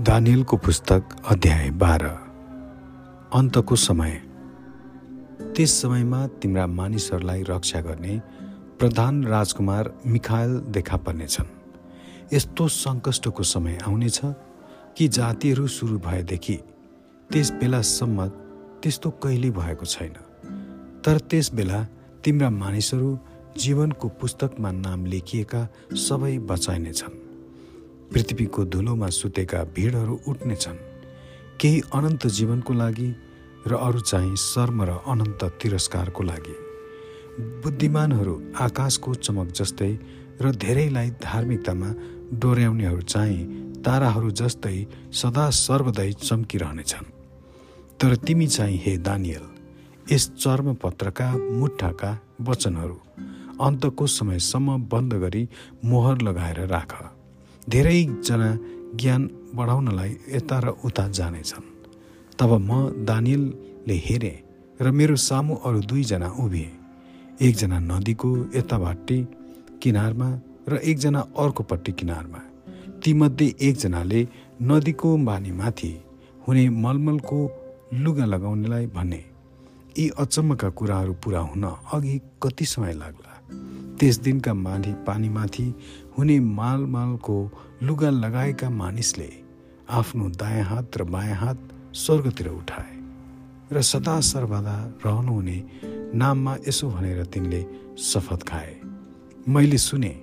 दानियलको पुस्तक अध्याय बाह्र। अन्तको समय। त्यस समयमा तिम्रा मानिसहरूलाई रक्षा गर्ने प्रधान राजकुमार मिखायल देखा पर्नेछन्। यस्तो सङ्कष्टको समय आउनेछ कि जातिहरू सुरु भएदेखि त्यस बेलासम्म त्यस्तो कहिल्यै भएको छैन। तर त्यस बेला तिम्रा मानिसहरू जीवनको पुस्तकमा नाम लेखिएका सबै बचाइनेछन्। पृथ्वीको धुलोमा सुतेका भिडहरू उठ्नेछन् केही अनन्त जीवनको लागि र अरू चाहिँ शर्म र अनन्त तिरस्कारको लागि। बुद्धिमानहरू आकाशको चमक जस्तै र धेरैलाई धार्मिकतामा डोर्याउनेहरू चाहिँ ताराहरू जस्तै सदा सर्वदै चम्किरहनेछन्। तर तिमी चाहिँ हे दानियल यस चर्मपत्रका मुठाका वचनहरू अन्तको समयसम्म बन्द गरी मोहर लगाएर राख। धेरैजना ज्ञान बढाउनलाई यता र उता जानेछन्। तब म दानियलले हेरेँ र मेरो सामु अरू दुईजना उभिए। एकजना नदीको यतापट्टि किनारमा र एकजना अर्कोपट्टि किनारमा। तीमध्ये एकजनाले नदीको बानीमाथि हुने मलमलको लुगा लगाउनेलाई भने यी अचम्मका कुराहरू पुरा हुन अघि कति समय लाग्ला? त्यस दिनका माथि पानीमाथि हुने मालमालको लुगा लगाएका मानिसले आफ्नो दायाँ हात र बायाँ हात स्वर्गतिर उठाए र सदा सर्वदा रहनुहुने नाममा यसो भनेर तिनले शपथ खाए। मैले सुने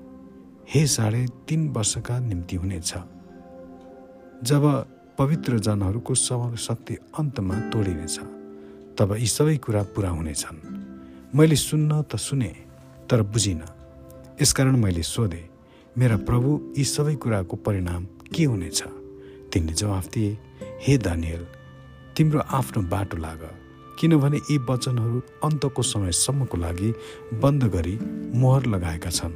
हे साढे तिन वर्षका निम्ति हुनेछ। जब पवित्र जनहरूको सब शक्ति अन्तमा तोडिनेछ तब यी सबै कुरा पुरा हुनेछन्। मैले सुन्न त सुने तर बुझिनँ। यसकारण मैले सोधेँ मेरा प्रभु यी सबै कुराको परिणाम के हुनेछ? तिनले जवाफ दिए हे दानियल तिम्रो आफ्नो बाटो लाग किनभने यी वचनहरू अन्तको समयसम्मको लागि बन्द गरी मोहर लगाएका छन्।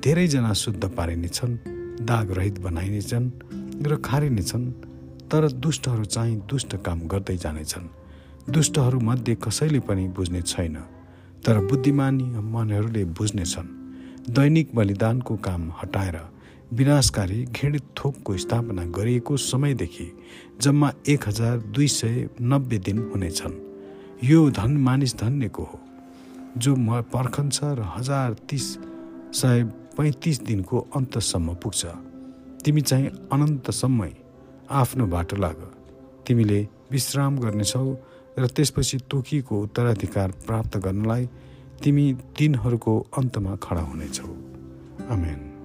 धेरैजना शुद्ध पारिनेछन् दागरहित बनाइनेछन् र खारिनेछन् तर दुष्टहरू चाहिँ दुष्ट काम गर्दै जानेछन् दुष्टहरूमध्ये कसैले पनि बुझ्ने छैन तर बुद्धिमानी मनहरूले बुझ्नेछन् दैनिक बलिदानको काम हटाएर विनाशकारी घृणित थोकको स्थापना गरिएको समयदेखि जम्मा एक हजार दुई सय नब्बे दिन हुनेछन्। यो धन मानिस धन्यको हो जो म पर्खन्छ र हजार तिस सय पैँतिस दिनको अन्तसम्म पुग्छ। तिमी चाहिँ अनन्तसम्मै आफ्नो बाटो लाग। तिमीले विश्राम गर्नेछौ र त्यसपछि तोकिएको उत्तराधिकार प्राप्त गर्नलाई तिमी दिनहरूको अन्तमा खडा हुनेछौ। आमेन।